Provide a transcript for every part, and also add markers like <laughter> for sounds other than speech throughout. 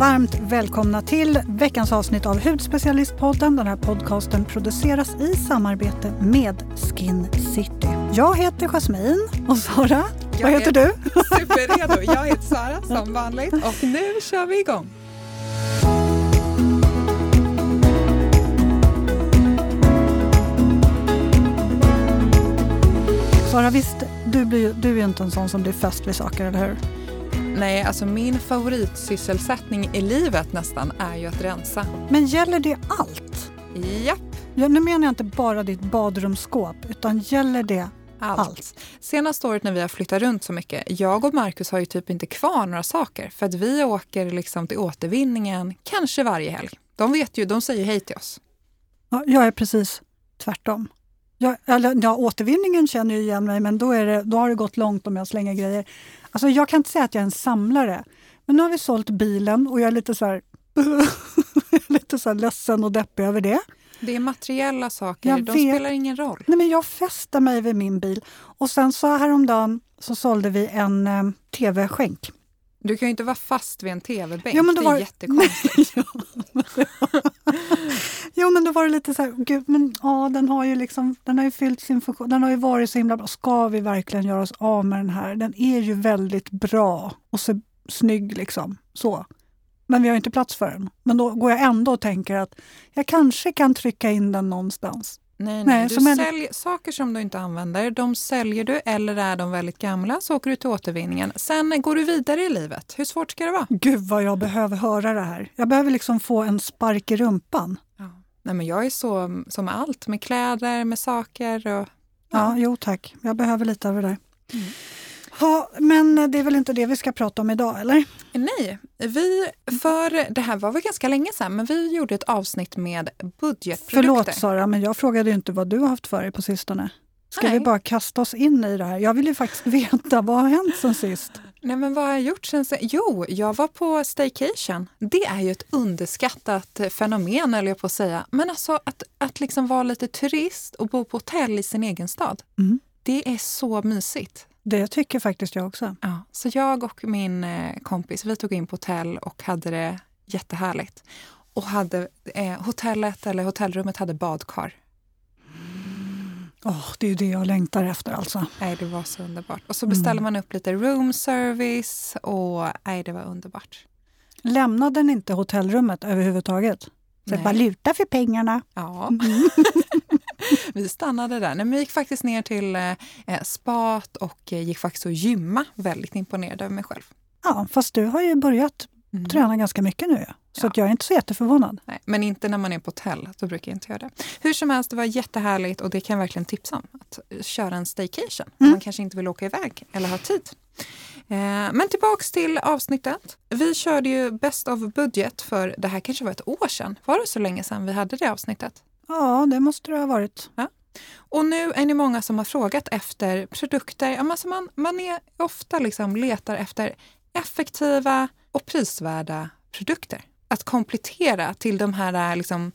Varmt välkomna till veckans avsnitt av Hudspecialistpodden. Den här podcasten produceras i samarbete med Skin City. Jag heter Jasmine och Sara, Jag vad heter du? <laughs> Superredo. Jag heter Sara som vanligt och nu kör vi igång. Sara, visst, du, blir, du är ju inte en sån som blir fäst vid saker, eller hur? Nej, alltså min favoritsysselsättning i livet nästan är ju att rensa. Men gäller det allt? Japp, Ja, nu menar jag inte bara ditt badrumsskåp, utan gäller det allt. allt? Senaste året när vi har flyttat runt så mycket, jag och Markus har ju typ inte kvar några saker för att vi åker liksom till återvinningen kanske varje helg. De vet ju, de säger hej till oss. Ja, jag är precis tvärtom. Jag, eller, ja, återvinningen känner ju igen mig, men då, är det, då har det gått långt om jag slänger grejer. Alltså, jag kan inte säga att jag är en samlare, men nu har vi sålt bilen och jag är lite så här, <laughs> lite så här ledsen och deppig över det. Det är materiella saker, Jag de vet. spelar ingen roll. Nej, men jag fäster mig vid min bil. Och sen så häromdagen så sålde vi en eh, tv-skänk. Du kan ju inte vara fast vid en tv-bänk, Ja, men då det är var- <laughs> jättekonstigt. <laughs> Jo, men då var det lite så här, gud, men ja, den har ju liksom, den har ju fyllt sin funktion, den har ju varit så himla bra. Ska vi verkligen göra oss av med den här? Den är ju väldigt bra och så snygg liksom. Så. Men vi har ju inte plats för den. Men då går jag ändå och tänker att jag kanske kan trycka in den någonstans. Nej, Nej. Du en- säljer, saker som du inte använder, de säljer du eller är de väldigt gamla så åker du till återvinningen. Sen går du vidare i livet. Hur svårt ska det vara? Gud vad jag behöver höra det här. Jag behöver liksom få en spark i rumpan. Ja. Nej, men jag är så som allt, med kläder, med saker. Och, Ja, jo tack. Jag behöver lite av det där. Mm. Ja, men det är väl inte det vi ska prata om idag, eller? Nej, vi, för det här var väl ganska länge sedan, men vi gjorde ett avsnitt med budgetprodukter. Förlåt Sara, men jag frågade ju inte vad du har haft för dig på sistone. Ska Nej. vi bara kasta oss in i det här? Jag vill ju faktiskt <laughs> veta, vad har hänt sen sist? Nej, men vad har jag gjort sen? sen- Jo, jag var på staycation. Det är ju ett underskattat fenomen, eller jag på att säga. Men alltså att, att liksom vara lite turist och bo på hotell i sin egen stad. Mm. Det är så mysigt. Det tycker faktiskt jag också. Ja, så jag och min eh, kompis, vi tog in på hotell och hade det jättehärligt. Och hade, eh, hotellet eller hotellrummet hade badkar. Åh, det är det jag längtar efter alltså. Nej, det var så underbart. Och så beställde man upp lite room service och nej, det var underbart. Lämnade ni inte hotellrummet överhuvudtaget? Så Nej. valuta för pengarna. Ja, <laughs> <laughs> vi stannade där. Nej, men vi gick faktiskt ner till eh, eh, spat och eh, gick faktiskt och gymma. Väldigt imponerad över mig själv. Ja, fast du har ju börjat Mm. träna ganska mycket nu. Så Ja. att jag är inte så jätteförvånad. Nej, men inte när man är på hotell, då brukar jag inte göra det. Hur som helst, det var jättehärligt och det kan jag verkligen tipsa om. Att eh, köra en staycation Mm. man kanske inte vill åka iväg eller har tid. Eh, men tillbaks till avsnittet. Vi körde ju Best of budget för det här kanske var ett år sedan. Var det så länge sedan vi hade det avsnittet? Ja, det måste det ha varit. Och nu är ni många som har frågat efter produkter. Alltså man, man är ofta liksom letar efter effektiva och prisvärda produkter. Att komplettera till de här, liksom,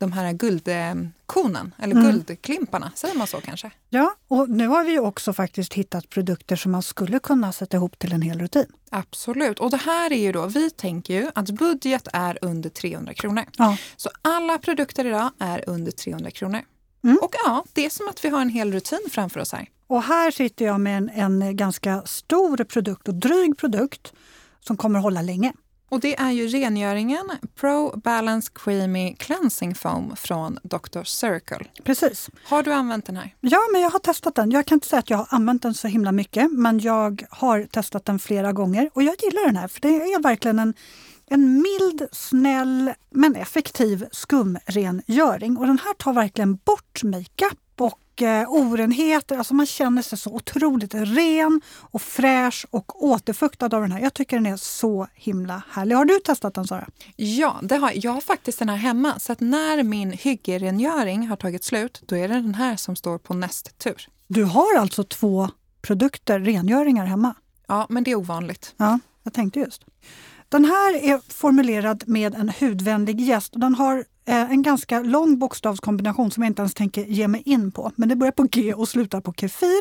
de här guldkonen, eller Mm. guldklimparna. Säger man så kanske? Ja, och nu har vi också faktiskt hittat produkter som man skulle kunna sätta ihop till en hel rutin. Absolut. Och det här är ju då, vi tänker ju att budget är under 300 kronor. Ja. Så alla produkter idag är under 300 kronor. Mm. Och ja, det är som att vi har en hel rutin framför oss här. Och här sitter jag med en, en ganska stor produkt och dryg produkt som kommer hålla länge. Och det är ju rengöringen Pro Balance Creamy Cleansing Foam från Dr. Circle. Precis. Har du använt den här? Ja, men jag har testat den. Jag kan inte säga att jag har använt den så himla mycket, men jag har testat den flera gånger och jag gillar den här för det är verkligen en, en mild, snäll men effektiv skumrengöring. Och den här tar verkligen bort makeup och eh, orenheter. Alltså man känner sig så otroligt ren och fräsch och återfuktad av den här. Jag tycker den är så himla härlig. Har du testat den Sara? Ja, det har, jag har faktiskt den här hemma. Så att när min hyggerengöring har tagit slut, då är det den här som står på näst tur. Du har alltså två produkter, rengöringar hemma? Ja, men det är ovanligt. Ja, jag tänkte just. Den här är formulerad med en hudvänlig gäst och den har en ganska lång bokstavskombination som jag inte ens tänker ge mig in på. Men det börjar på G och slutar på kefir.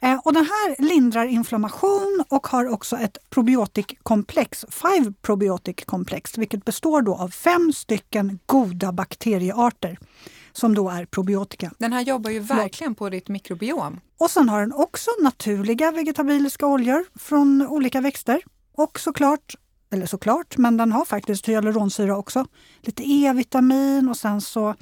Eh, och den här lindrar inflammation och har också ett probiotikkomplex, Five Probiotic Complex, vilket består då av fem stycken goda bakteriearter som då är probiotika. Den här jobbar ju verkligen på ditt mikrobiom. Och sen har den också naturliga vegetabiliska oljor från olika växter. Och såklart, eller såklart, men den har faktiskt hyaluronsyra också. Lite E-vitamin och sen så...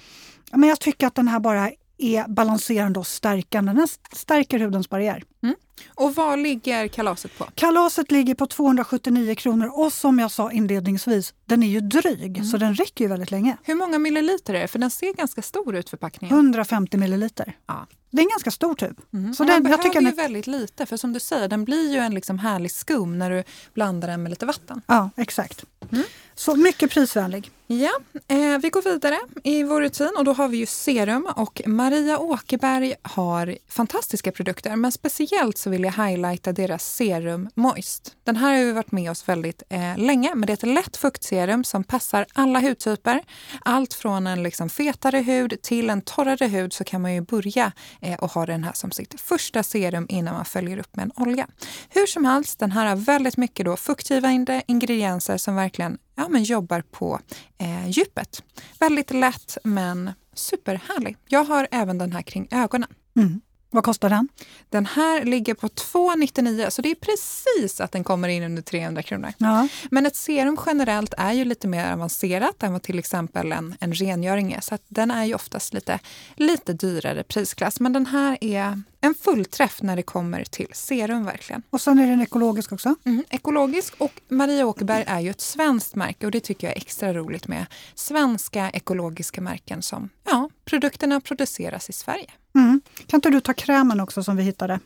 Ja, men jag tycker att den här bara är balanserande och stärkande. Den stärker hudens barriär. Mm. Och vad ligger kalaset på? Kalaset ligger på 279 kronor och som jag sa inledningsvis, den är ju dryg mm. så den räcker ju väldigt länge. Hur många milliliter är det? För den ser ganska stor ut förpackningen. 150 milliliter. Ja. Det är en ganska stor tub. Mm. Så den, jag tycker den är... ju väldigt lite för som du säger, den blir ju en liksom härlig skum när du blandar den med lite vatten. Ja, exakt. Mm. Så mycket prisvänlig. Ja, eh, vi går vidare i vår rutin och då har vi ju serum och Maria Åkerberg har fantastiska produkter men speciellt så vill jag highlighta deras serum Moist. Den här har vi varit med oss väldigt eh, länge men det är ett lätt fuktserum som passar alla hudtyper. Allt från en liksom fetare hud till en torrare hud så kan man ju börja eh, och ha den här som sitt första serum innan man följer upp med en olja. Hur som helst, den här har väldigt mycket då fuktgivande ingredienser som verkligen ja, men jobbar på eh, djupet. Väldigt lätt men superhärlig. Jag har även den här kring ögonen. Mm. Vad kostar den? Den här ligger på 299 så det är precis att den kommer in under 300 kronor. Ja. Men ett serum generellt är ju lite mer avancerat än vad till exempel en, en rengöring är. Så den är ju oftast lite, lite dyrare prisklass. Men den här är en fullträff när det kommer till serum verkligen. Och sen är den ekologisk också? Mm, ekologisk och Maria Åkerberg är ju ett svenskt märke och det tycker jag är extra roligt med svenska ekologiska märken som, ja, produkterna produceras i Sverige. Mm. Kan inte du ta krämen också som vi hittade?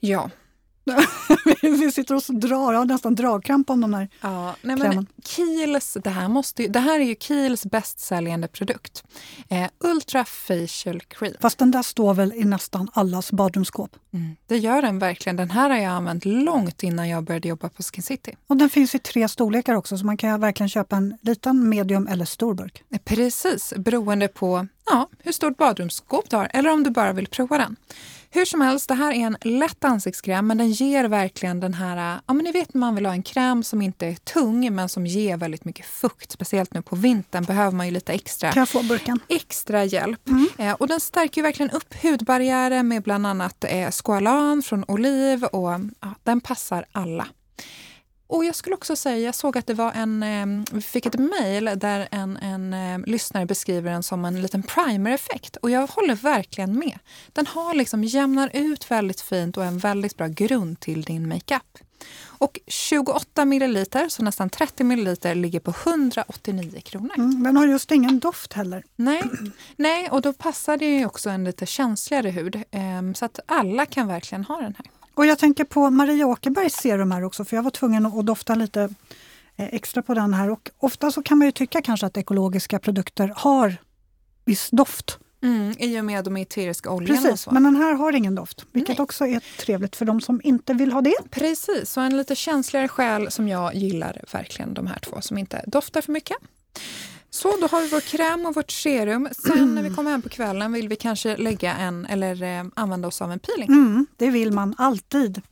Ja, <laughs> vi sitter och drar, jag har nästan dragkramp om de här ja, nej men Kiehl's, det här, måste, det här är ju Kiehl's bästsäljande produkt. Eh, Ultra Facial Cream. Fast den där står väl i nästan allas badrumsskåp? Mm, det gör den verkligen. Den här har jag använt långt innan jag började jobba på Skin City. Och den finns i tre storlekar också så man kan verkligen köpa en liten, medium eller stor burk. Eh, precis, beroende på ja, hur stort badrumsskåp du har eller om du bara vill prova den. Hur som helst, det här är en lätt ansiktskräm men den ger verkligen den här, ja men ni vet man vill ha en kräm som inte är tung men som ger väldigt mycket fukt. Speciellt nu på vintern behöver man ju lite extra, kan jag få burken? extra hjälp. Mm. Eh, och den stärker verkligen upp hudbarriären med bland annat eh, squalan från oliv och ja, den passar alla. Och jag skulle också säga, jag såg att det var en, eh, vi fick ett mejl där en, en eh, lyssnare beskriver den som en liten primer-effekt. Och jag håller verkligen med. Den har liksom jämnar ut väldigt fint och är en väldigt bra grund till din makeup. Och 28 milliliter, så nästan 30 milliliter, ligger på 189 kronor. Mm, den har just ingen doft heller. Nej, Nej och då passar det ju också en lite känsligare hud. Eh, så att alla kan verkligen ha den här. Och jag tänker på Maria Åkerbergs serum här också, för jag var tvungen att dofta lite eh, extra på den här. Och ofta så kan man ju tycka kanske att ekologiska produkter har viss doft. Mm, I och med de eteriska oljorna. Precis, men den här har ingen doft, vilket Nej. också är trevligt för de som inte vill ha det. Precis, så en lite känsligare själ som jag gillar verkligen de här två som inte doftar för mycket. Så, då har vi vår kräm och vårt serum. Sen när vi kommer hem på kvällen vill vi kanske lägga en eller eh, använda oss av en peeling. Mm, det vill man alltid.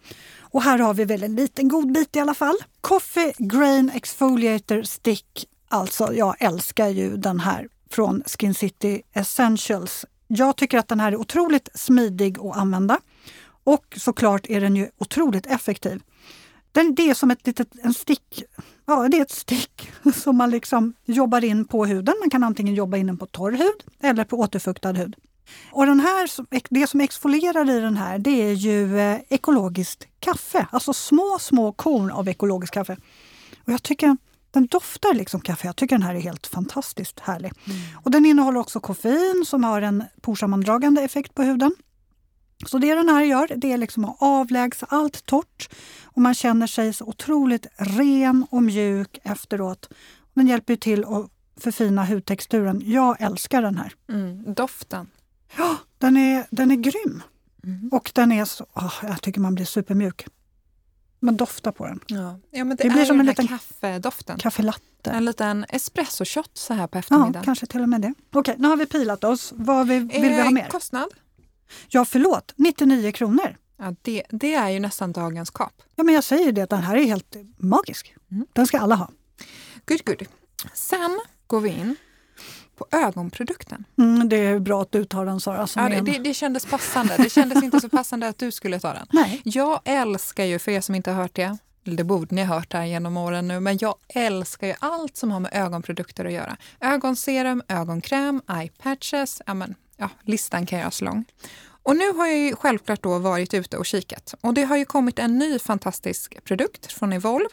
Och här har vi väl en liten god bit i alla fall. Coffee Grain Exfoliator Stick. Alltså, jag älskar ju den här från Skin City Essentials. Jag tycker att den här är otroligt smidig att använda. Och såklart är den ju otroligt effektiv. Den, det är som ett litet, en stick, ja, det är ett stick <laughs> som man liksom jobbar in på huden. Man kan antingen jobba in den på torr hud eller på återfuktad hud. Och den här, det som exfolierar i den här det är ju eh, ekologiskt kaffe, alltså små, små korn av ekologiskt kaffe. Och jag tycker den doftar liksom kaffe. Jag tycker den här är helt fantastiskt härlig. Mm. Och den innehåller också koffein som har en porsammandragande effekt på huden. Så det den här gör det är liksom att avlägsa allt torrt och man känner sig så otroligt ren och mjuk efteråt. Den hjälper till att förfina hudtexturen. Jag älskar den här. Mm, doften. Ja, den är, den är grym. Mm. Och den är så, oh, jag tycker man blir supermjuk. Man doftar på den. Ja, ja men det, det blir som en liten kaffedoften. Kaffelatte. En liten espresso-shot så här på eftermiddagen. Ja, kanske till och med det. Okej, nu har vi pilat oss. Vad vill, vill vi ha eh, mer? Kostnad? Ja, förlåt, 99 kronor. Ja, det, det är ju nästan dagens kap. Ja, men jag säger det, den här är helt magisk. Mm. Den ska alla ha. Good, good. Sen går vi in på ögonprodukten. Mm, det är bra att du tar den Sara. Som Ja, det, det, det kändes passande. Det kändes inte så passande att du skulle ta den. <laughs> Nej. Jag älskar ju, för er som inte har hört det, eller det borde ni ha hört här genom åren nu, men jag älskar ju allt som har med ögonprodukter att göra. Ögonserum, ögonkräm, eye patches, ja men ja, listan kan göras lång. Och nu har jag ju självklart då varit ute och kikat och det har ju kommit en ny fantastisk produkt från Evolve.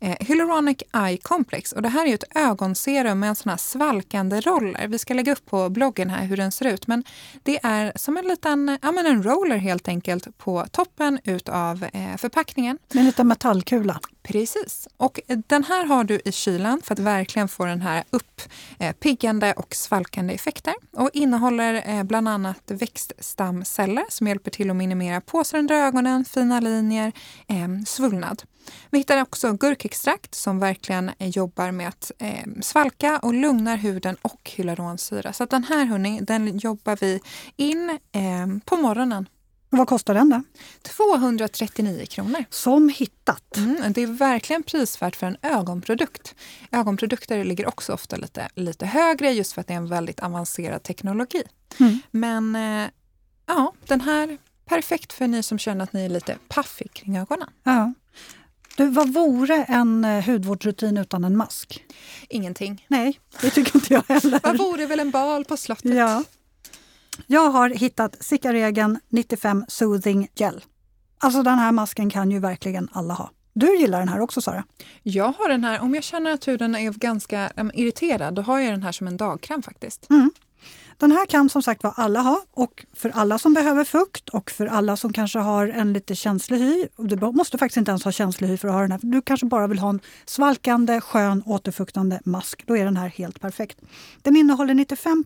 Eh, Hyaluronic Eye Complex och det här är ett ögonserum med en sån här svalkande roller. Vi ska lägga upp på bloggen här hur den ser ut men det är som en liten, ja men en roller helt enkelt på toppen utav eh, förpackningen. Med en liten metallkula. Precis. Och den här har du i kylan för att verkligen få den här uppiggande och svalkande effekter. Och innehåller eh, bland annat växtstamceller som hjälper till att minimera påsar under ögonen, fina linjer, eh, svullnad. Vi hittar också gurkextrakt som verkligen jobbar med att eh, svalka och lugnar huden och hyaluronsyra. Så den här hörni, den jobbar vi in eh, på morgonen. Vad kostar den då? 239 kronor. Som hittat. Mm, det är verkligen prisvärt för en ögonprodukt. Ögonprodukter ligger också ofta lite, lite högre just för att det är en väldigt avancerad teknologi. Mm. Men eh, ja, den här perfekt för ni som känner att ni är lite paffig kring ögonen. Ja. Du, vad vore en eh, hudvårdsrutin utan en mask? Ingenting. Nej, det tycker inte jag heller. <laughs> Vad vore väl en bal på slottet? Ja. Jag har hittat Cicaregen 95 Soothing Gel. Alltså den här masken kan ju verkligen alla ha. Du gillar den här också Sara? Jag har den här, om jag känner att huden är ganska em, irriterad, då har jag den här som en dagkräm faktiskt. Den här kan som sagt var alla ha och för alla som behöver fukt och för alla som kanske har en lite känslig hy. Du måste faktiskt inte ens ha känslig hy för att ha den här. Du kanske bara vill ha en svalkande, skön, återfuktande mask. Då är den här helt perfekt. Den innehåller 95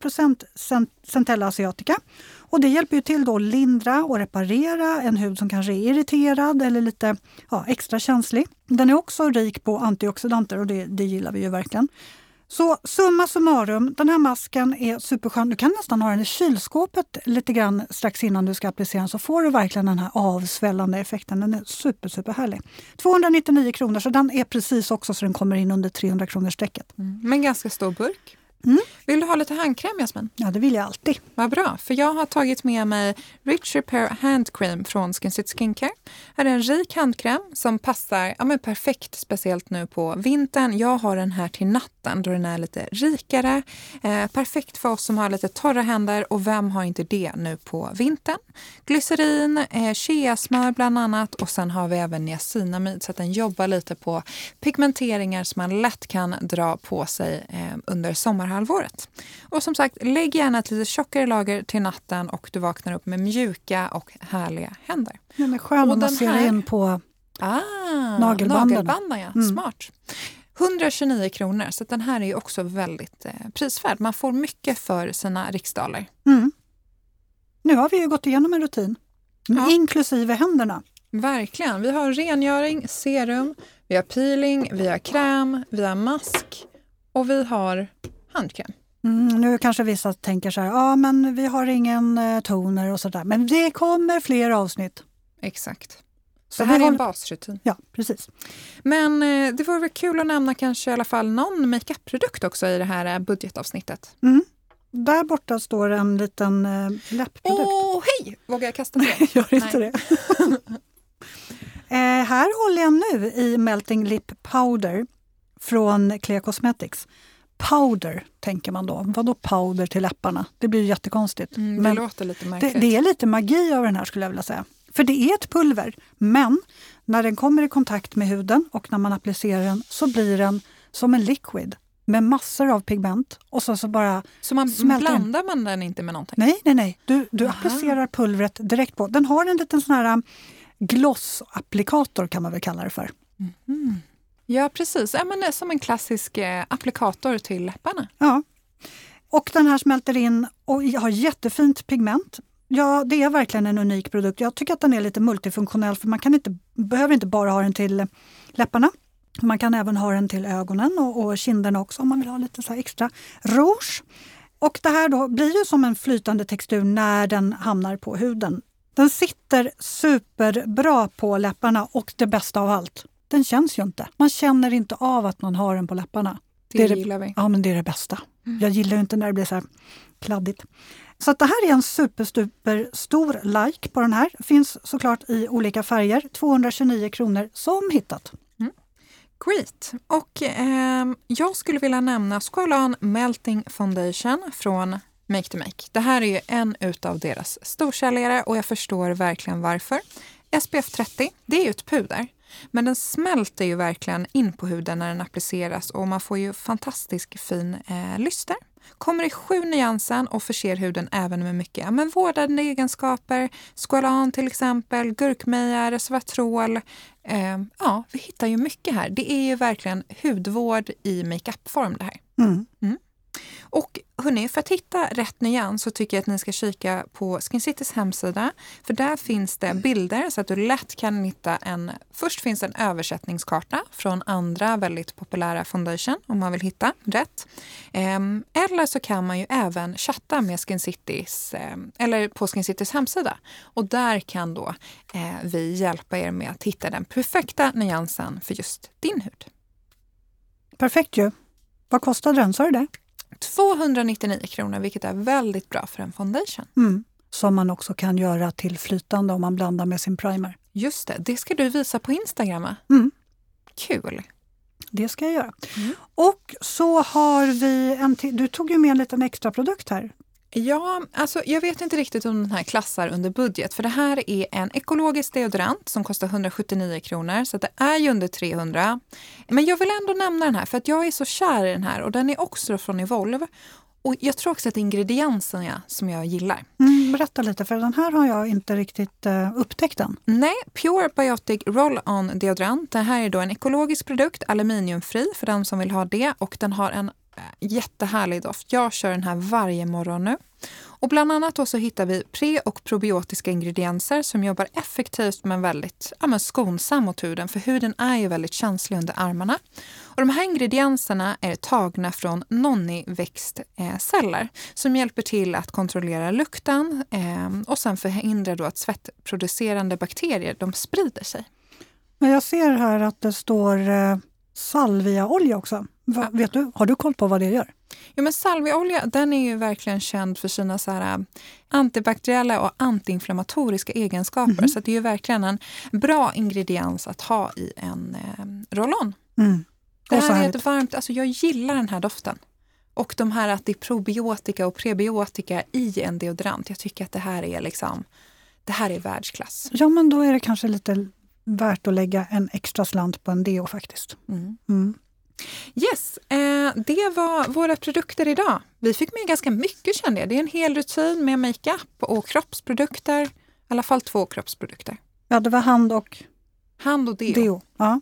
Centella asiatica och det hjälper ju till då att lindra och reparera en hud som kanske är irriterad eller lite ja, extra känslig. Den är också rik på antioxidanter och det, det gillar vi ju verkligen. Så summa summarum, den här masken är superskön. Du kan nästan ha den i kylskåpet lite grann strax innan du ska applicera den så får du verkligen den här avsvällande effekten. Den är super, super härlig. 299 kronor, så den är precis också så den kommer in under 300 kronor strecket. Mm. Men ganska stor burk. Mm. Vill du ha lite handkräm Jasmin? Ja, det vill jag alltid. Vad bra, för jag har tagit med mig Rich Repair Hand Cream från Skin City Skincare. Här är en rik handkräm som passar ja, men perfekt, speciellt nu på vintern. Jag har den här till natten då den är lite rikare. Eh, perfekt för oss som har lite torra händer och vem har inte det nu på vintern? Glycerin, eh, cheasmör bland annat och sen har vi även niacinamid så att den jobbar lite på pigmenteringar som man lätt kan dra på sig eh, under sommarhalvåret. Och som sagt, lägg gärna ett lite tjockare lager till natten och du vaknar upp med mjuka och härliga händer. Den är skön att massera här- in på. Ah, Nagelbanden. nagelbanden ja. Mm. Smart. 129 kronor, så den här är ju också väldigt eh, prisvärd. Man får mycket för sina riksdaler. Mm. Nu har vi ju gått igenom en rutin, Ja. inklusive händerna. Verkligen. Vi har rengöring, serum, vi har peeling, vi har kräm, vi har mask och vi har handkräm. Mm, nu kanske vissa tänker så här, ja men vi har ingen eh, toner och sådär. Men det kommer fler avsnitt. Exakt. Så det här är en basrutin. Ja, precis. Men eh, det vore väl kul att nämna kanske i alla fall någon makeup-produkt också i det här eh, budgetavsnittet. Där borta står en liten eh, läppprodukt. Åh, hej! Vågar jag kasta det? <laughs> Gör inte Nej. det. <laughs> eh, här håller jag nu i Melting Lip Powder från Clear Cosmetics. Powder tänker man då. Vadå powder till läpparna? Det blir jättekonstigt. Mm, det Men låter lite det, märkligt. det är lite magi av den här skulle jag vilja säga. För det är ett pulver, men när den kommer i kontakt med huden och när man applicerar den så blir den som en liquid med massor av pigment och så, så bara Så man smälter in. blandar man den inte med någonting? Nej, nej, nej. Du, du Aha. applicerar pulvret direkt på. Den har en liten sån här um, glossapplikator kan man väl kalla det för. Ja, precis. Ja, men det är som en klassisk eh, applikator till läpparna. Ja. Och den här smälter in och har jättefint pigment. Ja, det är verkligen en unik produkt. Jag tycker att den är lite multifunktionell för man kan inte, behöver inte bara ha den till läpparna. Man kan även ha den till ögonen och, och kinderna också om man vill ha lite så här extra rouge. Och det här då blir ju som en flytande textur när den hamnar på huden. Den sitter superbra på läpparna och det bästa av allt, den känns ju inte. Man känner inte av att man har den på läpparna. Det, det gillar vi. Ja, men det är det bästa. Mm. Jag gillar ju inte när det blir så här kladdigt. Så det här är en superstuper stor like på den här. Finns såklart i olika färger. 229 kronor som hittat. Mm. Great! Och eh, jag skulle vilja nämna Squalan Melting Foundation från Make to Make. Det här är ju en utav deras storsäljare och jag förstår verkligen varför. SPF 30, det är ju ett puder. Men den smälter ju verkligen in på huden när den appliceras och man får ju fantastiskt fin eh, lyster. Kommer i sju nyansen och förser huden även med mycket men vårdande egenskaper. Squalan till exempel, gurkmeja, resveratrol. Eh, ja, vi hittar ju mycket här. Det är ju verkligen hudvård i makeupform det här. Mm. Mm. Och hörni, för att hitta rätt nyans så tycker jag att ni ska kika på Skin Citys hemsida. För där finns det bilder så att du lätt kan hitta en... Först finns en översättningskarta från andra väldigt populära foundation om man vill hitta rätt. Ehm, eller så kan man ju även chatta med Skin Citys, ehm, eller på Skin Citys hemsida. Och där kan då eh, vi hjälpa er med att hitta den perfekta nyansen för just din hud. Perfekt ju. Vad kostade den? Sa du det? 299 kronor, vilket är väldigt bra för en foundation. Mm. Som man också kan göra till flytande om man blandar med sin primer. Just det, det ska du visa på Instagram mm. Kul! Det ska jag göra. Mm. Och så har vi en till, Du tog ju med en liten extra produkt här. Ja, alltså jag vet inte riktigt om den här klassar under budget. För det här är en ekologisk deodorant som kostar 179 kronor. Så det är ju under 300. Men jag vill ändå nämna den här för att jag är så kär i den här och den är också från Evolve. Och jag tror också att ingredienserna som jag gillar. Mm, berätta lite, för den här har jag inte riktigt uh, upptäckt än. Nej, Pure Biotic Roll-On deodorant. Det här är då en ekologisk produkt, aluminiumfri för den som vill ha det och den har en Eh, jättehärlig doft. Jag kör den här varje morgon nu. Och bland annat då så hittar vi pre och probiotiska ingredienser som jobbar effektivt men väldigt ja, men skonsam mot huden. För huden är ju väldigt känslig under armarna. Och de här ingredienserna är tagna från nonniväxtceller som hjälper till att kontrollera lukten eh, och sen förhindra då att svettproducerande bakterier de sprider sig. Men jag ser här att det står eh, salviaolja också. Va, vet du, har du koll på vad det gör? Jo, men salviaolja den är ju verkligen känd för sina så här, äh, antibakteriella och antiinflammatoriska egenskaper. Mm. Så det är ju verkligen en bra ingrediens att ha i en eh, roll-on. Mm. Det här är ett varmt, alltså jag gillar den här doften. Och de här att det är probiotika och prebiotika i en deodorant. Jag tycker att det här är liksom, det här är världsklass. Ja, men då är det kanske lite värt att lägga en extra slant på en deo faktiskt. Mm. Mm. Yes, eh, det var våra produkter idag. Vi fick med ganska mycket kände jag. Det är en hel rutin med makeup och kroppsprodukter. I alla fall två kroppsprodukter. Ja, det var hand och, hand och deo. deo. Ja.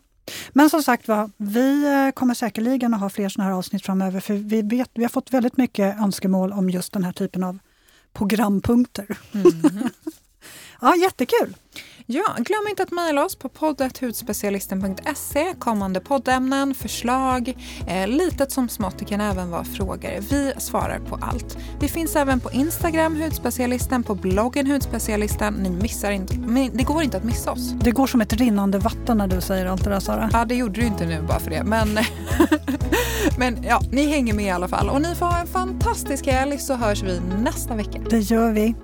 Men som sagt var, vi eh, kommer säkerligen att ha fler sådana här avsnitt framöver för vi, vet, vi har fått väldigt mycket önskemål om just den här typen av programpunkter. Mm. <laughs> ja, jättekul! Ja, glöm inte att mejla oss på poddet.hudspecialisten.se kommande poddämnen, förslag, eh, litet som smått. Det kan även vara frågor. Vi svarar på allt. Vi finns även på Instagram, Hudspecialisten, på bloggen Hudspecialisten. Ni missar inte, det går inte att missa oss. Det går som ett rinnande vatten när du säger allt det där Sara. Ja, det gjorde du inte nu bara för det. Men, <laughs> men ja, ni hänger med i alla fall. Och ni får ha en fantastisk helg så hörs vi nästa vecka. Det gör vi.